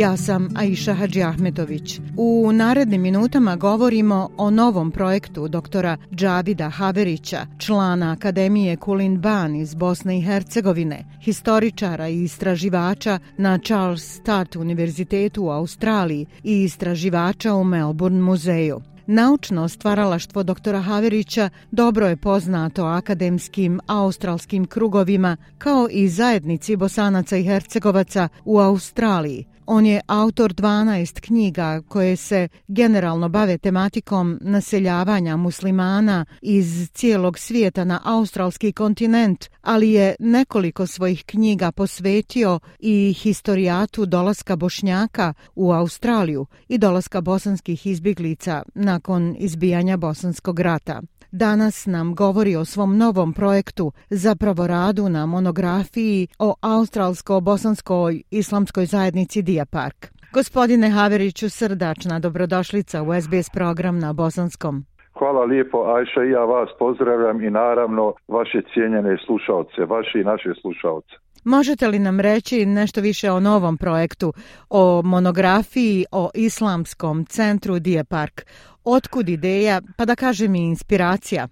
Ja sam Aisha Hadži Ahmetović. U narednim minutama govorimo o novom projektu doktora Džavida Haverića, člana Akademije Kulin Ban iz Bosne i Hercegovine, historičara i istraživača na Charles Sturt Univerzitetu u Australiji i istraživača u Melbourne muzeju. Naučno stvaralaštvo doktora Haverića dobro je poznato akademskim australskim krugovima kao i zajednici bosanaca i hercegovaca u Australiji, on je autor 12 knjiga koje se generalno bave tematikom naseljavanja muslimana iz cijelog svijeta na australski kontinent, ali je nekoliko svojih knjiga posvetio i historijatu dolaska bošnjaka u Australiju i dolaska bosanskih izbjeglica nakon izbijanja bosanskog rata danas nam govori o svom novom projektu, zapravo radu na monografiji o australsko-bosanskoj islamskoj zajednici Dijapark. Gospodine Haveriću, srdačna dobrodošlica u SBS program na Bosanskom. Hvala lijepo Ajša i ja vas pozdravljam i naravno vaše cijenjene slušalce, vaše i naše slušalce. Možete li nam reći nešto više o novom projektu, o monografiji o Islamskom centru Dijepark? Otkud ideja, pa da kažem i inspiracija?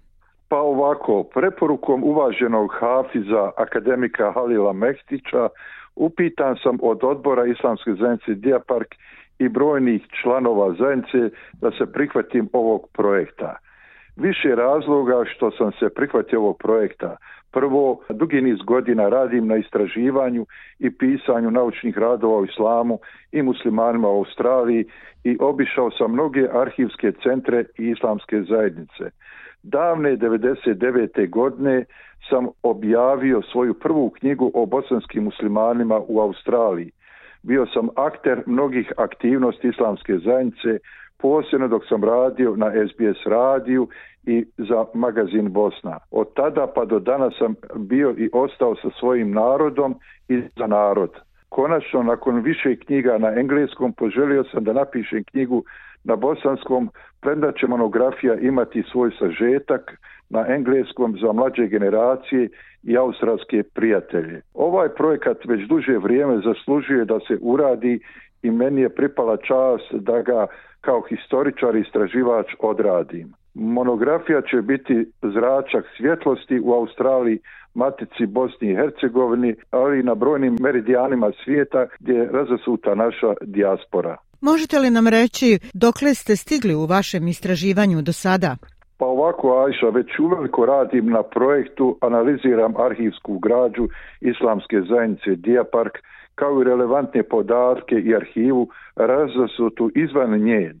Pa ovako, preporukom uvaženog hafiza akademika Halila Mehtića, upitan sam od odbora Islamske zajednice Dijapark i brojnih članova zajednice da se prihvatim ovog projekta. Više razloga što sam se prihvatio ovog projekta. Prvo, dugi niz godina radim na istraživanju i pisanju naučnih radova o islamu i muslimanima u Australiji i obišao sam mnoge arhivske centre i islamske zajednice. Davne 99. godine sam objavio svoju prvu knjigu o bosanskim muslimanima u Australiji. Bio sam akter mnogih aktivnosti islamske zajednice, posebno dok sam radio na SBS radiju i za magazin Bosna. Od tada pa do danas sam bio i ostao sa svojim narodom i za narod. Konačno, nakon više knjiga na engleskom, poželio sam da napišem knjigu na bosanskom, premda će monografija imati svoj sažetak na engleskom za mlađe generacije i australske prijatelje. Ovaj projekat već duže vrijeme zaslužuje da se uradi i meni je pripala čast da ga kao historičar i istraživač odradim monografija će biti zračak svjetlosti u Australiji, Matici, Bosni i Hercegovini, ali i na brojnim meridijanima svijeta gdje je razasuta naša dijaspora. Možete li nam reći dokle ste stigli u vašem istraživanju do sada? Pa ovako, Ajša, već uveliko radim na projektu, analiziram arhivsku građu Islamske zajednice Dijapark, kao i relevantne podatke i arhivu razasutu izvan nje,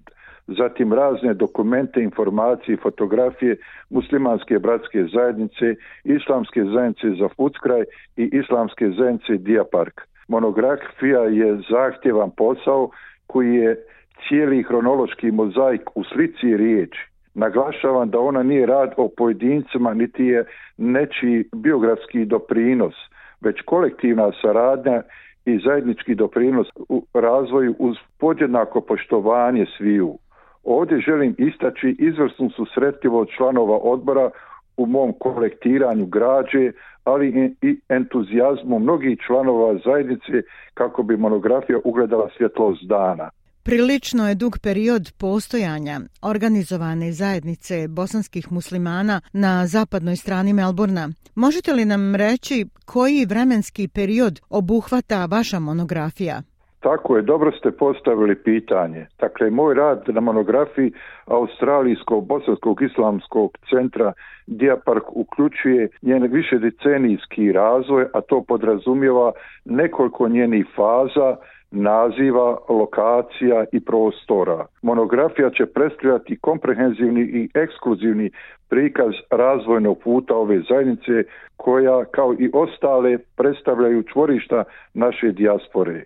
zatim razne dokumente, informacije, fotografije muslimanske bratske zajednice, islamske zajednice za Futskraj i islamske zajednice Dijapark. Monografija je zahtjevan posao koji je cijeli hronološki mozaik u slici i riječi. Naglašavam da ona nije rad o pojedincima, niti je nečiji biografski doprinos, već kolektivna saradnja i zajednički doprinos u razvoju uz podjednako poštovanje sviju. Ovdje želim istaći izvrsnu susretljivo članova odbora u mom kolektiranju građe, ali i entuzijazmu mnogih članova zajednice kako bi monografija ugledala svjetlost dana. Prilično je dug period postojanja organizovane zajednice bosanskih muslimana na zapadnoj strani Melburna. Možete li nam reći koji vremenski period obuhvata vaša monografija? Tako je, dobro ste postavili pitanje. Dakle, moj rad na monografiji Australijskog bosanskog islamskog centra Diapark uključuje njen više decenijski razvoj, a to podrazumijeva nekoliko njenih faza, naziva, lokacija i prostora. Monografija će predstavljati komprehenzivni i ekskluzivni prikaz razvojnog puta ove zajednice koja, kao i ostale, predstavljaju čvorišta naše dijaspore.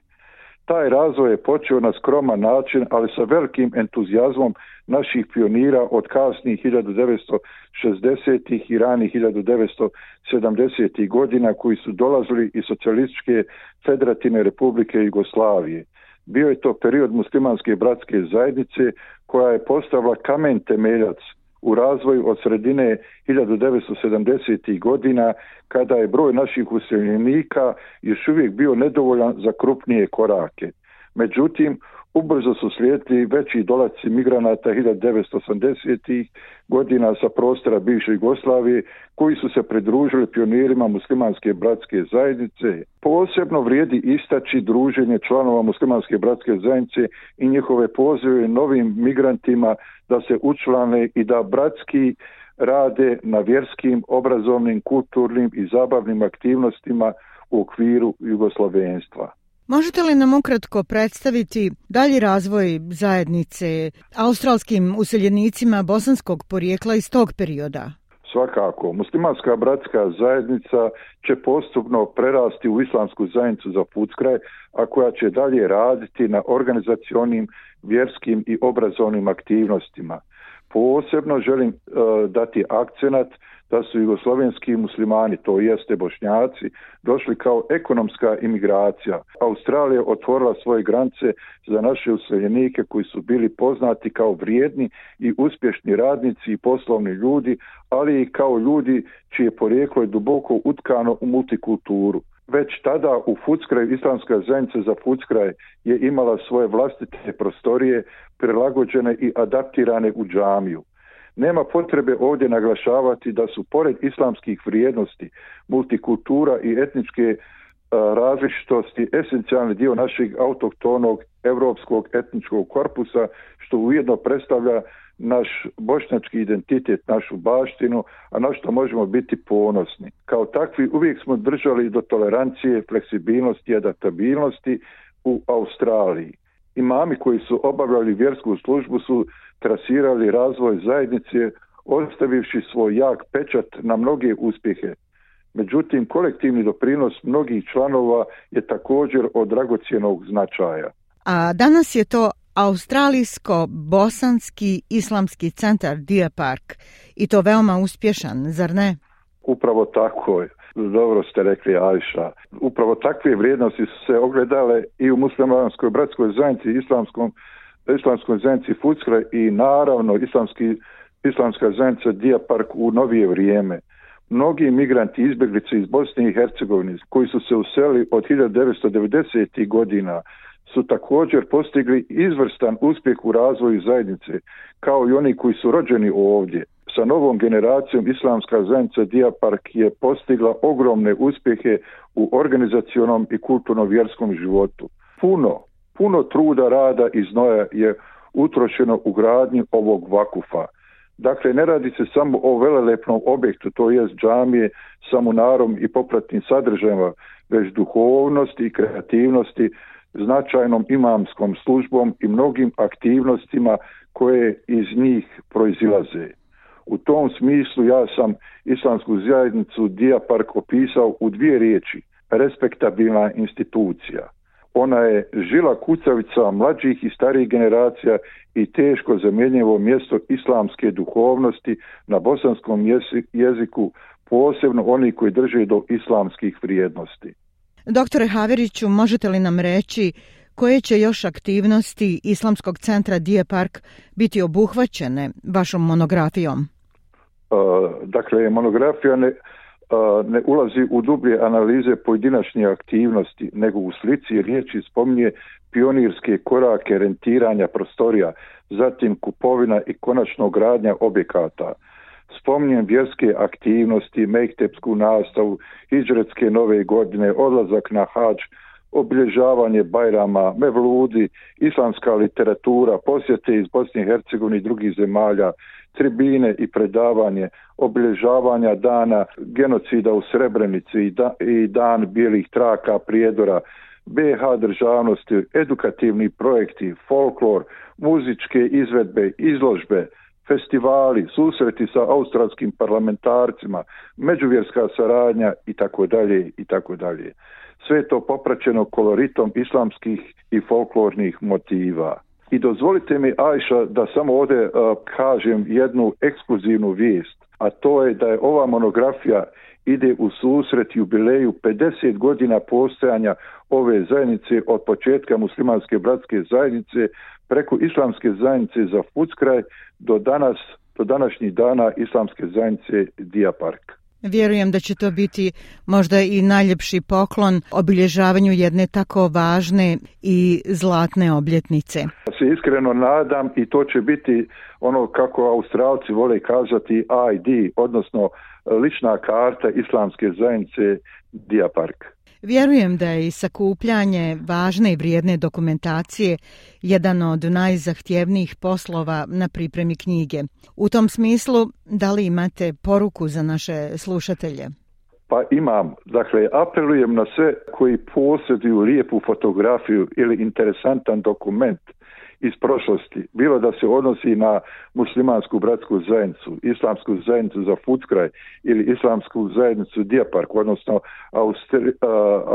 Taj razvoj je počeo na skroman način, ali sa velikim entuzijazmom naših pionira od kasnih 1960-ih i ranih 1970-ih godina koji su dolazili iz socijalističke federativne republike Jugoslavije. Bio je to period muslimanske bratske zajednice koja je postavila kamen temeljac u razvoju od sredine 1970. godina kada je broj naših useljenika još uvijek bio nedovoljan za krupnije korake. Međutim, Ubrzo su slijedili veći dolaci migranata 1980-ih godina sa prostora bivše Jugoslavije koji su se pridružili pionirima muslimanske bratske zajednice. Posebno vrijedi istaći druženje članova muslimanske bratske zajednice i njihove pozive novim migrantima da se učlane i da bratski rade na vjerskim, obrazovnim, kulturnim i zabavnim aktivnostima u okviru jugoslovenstva. Možete li nam ukratko predstaviti dalji razvoj zajednice australskim useljenicima bosanskog porijekla iz tog perioda? Svakako, muslimanska bratska zajednica će postupno prerasti u islamsku zajednicu za Putskraj, a koja će dalje raditi na organizacionim, vjerskim i obrazovnim aktivnostima. Posebno želim e, dati akcenat da su jugoslovenski muslimani, to jeste bošnjaci, došli kao ekonomska imigracija. Australija otvorila svoje granice za naše useljenike koji su bili poznati kao vrijedni i uspješni radnici i poslovni ljudi, ali i kao ljudi čije porijeklo je duboko utkano u multikulturu. Već tada u Futskraj, islamska zajednica za Futskraj je imala svoje vlastite prostorije prilagođene i adaptirane u džamiju. Nema potrebe ovdje naglašavati da su pored islamskih vrijednosti multikultura i etničke e, različitosti esencijalni dio našeg autoktonog evropskog etničkog korpusa što ujedno predstavlja naš bošnjački identitet, našu baštinu, a na što možemo biti ponosni. Kao takvi uvijek smo držali do tolerancije, fleksibilnosti i adaptabilnosti u Australiji imami koji su obavljali vjersku službu su trasirali razvoj zajednice, ostavivši svoj jak pečat na mnoge uspjehe. Međutim, kolektivni doprinos mnogih članova je također od dragocijenog značaja. A danas je to Australijsko-Bosanski islamski centar Dia Park i to veoma uspješan, zar ne? Upravo tako je. Dobro ste rekli, Ajša. Upravo takve vrijednosti su se ogledale i u muslimanskoj bratskoj zajednici, islamskom, islamskoj zajednici Fuskra i naravno islamski, islamska zajednica Dijapark u novije vrijeme. Mnogi imigranti izbjeglice iz Bosne i Hercegovine koji su se useli od 1990. godina su također postigli izvrstan uspjeh u razvoju zajednice kao i oni koji su rođeni ovdje sa novom generacijom islamska zajednica Dijapark je postigla ogromne uspjehe u organizacionom i kulturno-vjerskom životu. Puno, puno truda, rada i znoja je utrošeno u gradnju ovog vakufa. Dakle, ne radi se samo o velelepnom objektu, to je džamije, samunarom i popratnim sadržajima, već duhovnosti i kreativnosti, značajnom imamskom službom i mnogim aktivnostima koje iz njih proizilaze. Hmm. U tom smislu ja sam islamsku zajednicu Dijapark opisao u dvije riječi. Respektabilna institucija. Ona je žila kucavica mlađih i starijih generacija i teško zamjenjivo mjesto islamske duhovnosti na bosanskom jeziku, posebno oni koji drže do islamskih vrijednosti. Doktore Haveriću, možete li nam reći koje će još aktivnosti Islamskog centra Dijepark biti obuhvaćene vašom monografijom? E, dakle, monografija ne, e, ne ulazi u dublje analize pojedinačnih aktivnosti, nego u slici riječi spominje pionirske korake rentiranja prostorija, zatim kupovina i konačno gradnja objekata. Spomnjem vjerske aktivnosti, mektepsku nastavu, iđretske nove godine, odlazak na hađ, obilježavanje Bajrama, Mevludi, islamska literatura, posjete iz Bosne i Hercegovine i drugih zemalja, tribine i predavanje, obilježavanja dana genocida u Srebrenici i, da, i dan bijelih traka prijedora, BH državnosti, edukativni projekti, folklor, muzičke izvedbe, izložbe, festivali, susreti sa australskim parlamentarcima, međuvjerska saradnja i tako dalje i tako dalje sve to popraćeno koloritom islamskih i folklornih motiva. I dozvolite mi, Ajša, da samo ovde uh, e, kažem jednu ekskluzivnu vijest, a to je da je ova monografija ide u susret jubileju 50 godina postojanja ove zajednice od početka muslimanske bratske zajednice preko islamske zajednice za Fuckraj do danas do današnjih dana islamske zajednice Dijapark. Park. Vjerujem da će to biti možda i najljepši poklon obilježavanju jedne tako važne i zlatne obljetnice. Ja se iskreno nadam i to će biti ono kako Australci vole kazati ID, odnosno lična karta islamske zajednice Diapark. Vjerujem da je i sakupljanje važne i vrijedne dokumentacije jedan od najzahtjevnijih poslova na pripremi knjige. U tom smislu, da li imate poruku za naše slušatelje? Pa imam. Dakle, apelujem na sve koji posjeduju lijepu fotografiju ili interesantan dokument iz prošlosti, bilo da se odnosi na muslimansku bratsku zajednicu, islamsku zajednicu za Futkraj ili islamsku zajednicu Dijepark, odnosno Austri, uh,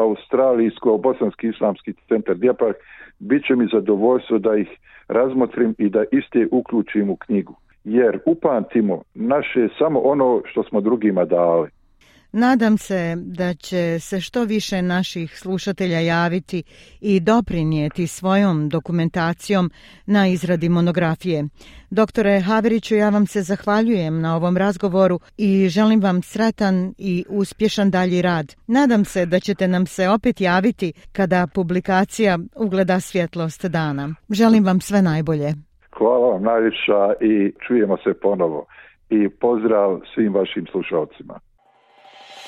Australijsko-Bosanski islamski centar Dijepark, bit će mi zadovoljstvo da ih razmotrim i da iste uključim u knjigu. Jer upamtimo naše samo ono što smo drugima dali. Nadam se da će se što više naših slušatelja javiti i doprinijeti svojom dokumentacijom na izradi monografije. Doktore Haveriću, ja vam se zahvaljujem na ovom razgovoru i želim vam sretan i uspješan dalji rad. Nadam se da ćete nam se opet javiti kada publikacija ugleda svjetlost dana. Želim vam sve najbolje. Hvala vam najviša i čujemo se ponovo. I pozdrav svim vašim slušalcima.